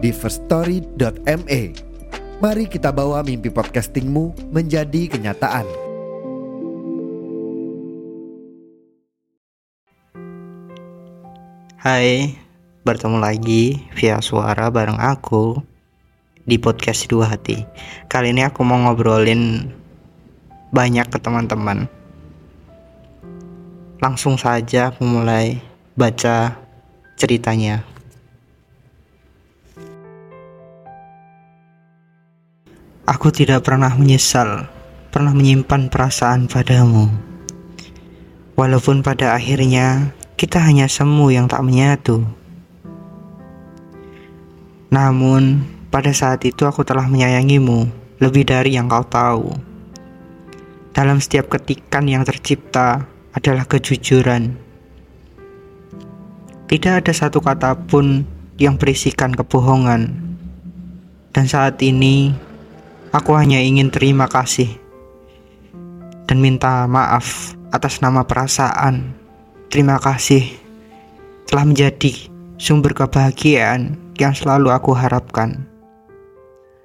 di firststory.me. Mari kita bawa mimpi podcastingmu menjadi kenyataan. Hai, bertemu lagi via suara bareng aku di podcast Dua Hati. Kali ini aku mau ngobrolin banyak ke teman-teman. Langsung saja aku mulai baca ceritanya. Aku tidak pernah menyesal, pernah menyimpan perasaan padamu. Walaupun pada akhirnya kita hanya semu yang tak menyatu. Namun, pada saat itu aku telah menyayangimu lebih dari yang kau tahu. Dalam setiap ketikan yang tercipta adalah kejujuran. Tidak ada satu kata pun yang berisikan kebohongan. Dan saat ini, aku hanya ingin terima kasih dan minta maaf atas nama perasaan Terima kasih telah menjadi sumber kebahagiaan yang selalu aku harapkan.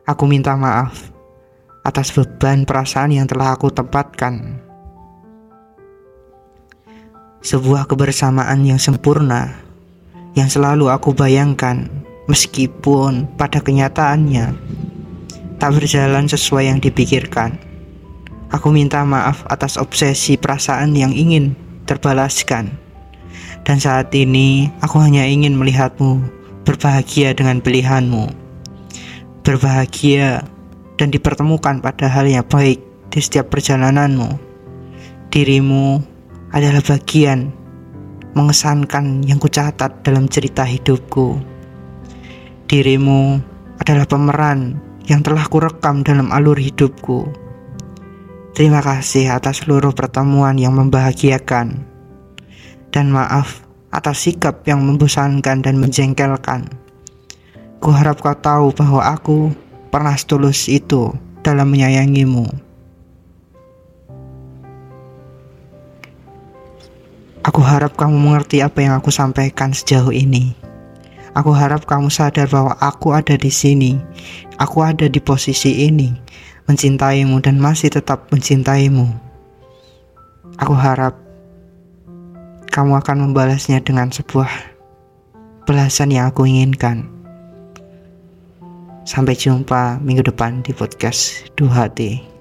Aku minta maaf atas beban perasaan yang telah aku tempatkan. Sebuah kebersamaan yang sempurna yang selalu aku bayangkan meskipun pada kenyataannya tak berjalan sesuai yang dipikirkan. Aku minta maaf atas obsesi perasaan yang ingin terbalaskan. Dan saat ini aku hanya ingin melihatmu berbahagia dengan pilihanmu. Berbahagia dan dipertemukan pada hal yang baik di setiap perjalananmu. Dirimu adalah bagian mengesankan yang kucatat dalam cerita hidupku. Dirimu adalah pemeran yang telah kurekam dalam alur hidupku Terima kasih atas seluruh pertemuan yang membahagiakan, dan maaf atas sikap yang membosankan dan menjengkelkan. Kuharap kau tahu bahwa aku pernah setulus itu dalam menyayangimu. Aku harap kamu mengerti apa yang aku sampaikan sejauh ini. Aku harap kamu sadar bahwa aku ada di sini. Aku ada di posisi ini mencintaimu dan masih tetap mencintaimu. Aku harap kamu akan membalasnya dengan sebuah belasan yang aku inginkan. Sampai jumpa minggu depan di podcast Dua Hati.